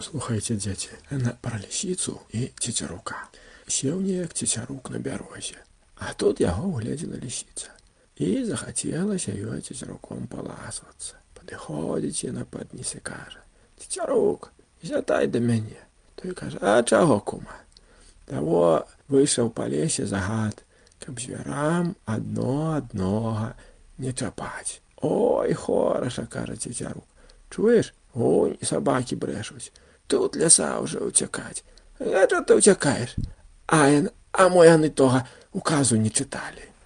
Слухайце, дзеці, на пра лісіцу і цецярука. Сеў неяк цецярук на бярозе, а тут яго угледзела лісіца. І захацелася ёй цецяруком паласвацца. Падыходзіць яна паднес і кажа: « Цецярук, зятай да мяне. Той кажа: « А чаго кума? Таго выйшаў па лесе загад, каб звярам адно аднога не чапаць. Ой, хораша, кажа цецярук. Чуеш, Унь сабакі брэшуць. Тут ляса ўжо ўцякаць. А чо ты ўцякаеш? А, а мо яны тога указу не чыталі.